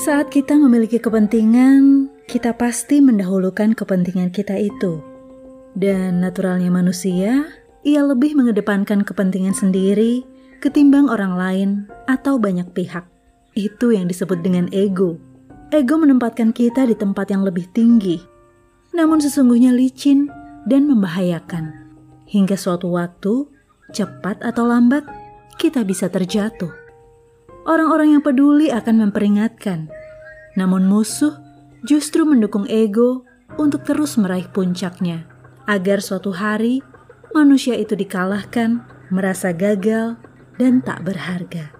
Saat kita memiliki kepentingan, kita pasti mendahulukan kepentingan kita itu. Dan naturalnya manusia, ia lebih mengedepankan kepentingan sendiri ketimbang orang lain atau banyak pihak. Itu yang disebut dengan ego. Ego menempatkan kita di tempat yang lebih tinggi, namun sesungguhnya licin dan membahayakan. Hingga suatu waktu, cepat atau lambat, kita bisa terjatuh. Orang-orang yang peduli akan memperingatkan, namun musuh justru mendukung ego untuk terus meraih puncaknya, agar suatu hari manusia itu dikalahkan, merasa gagal, dan tak berharga.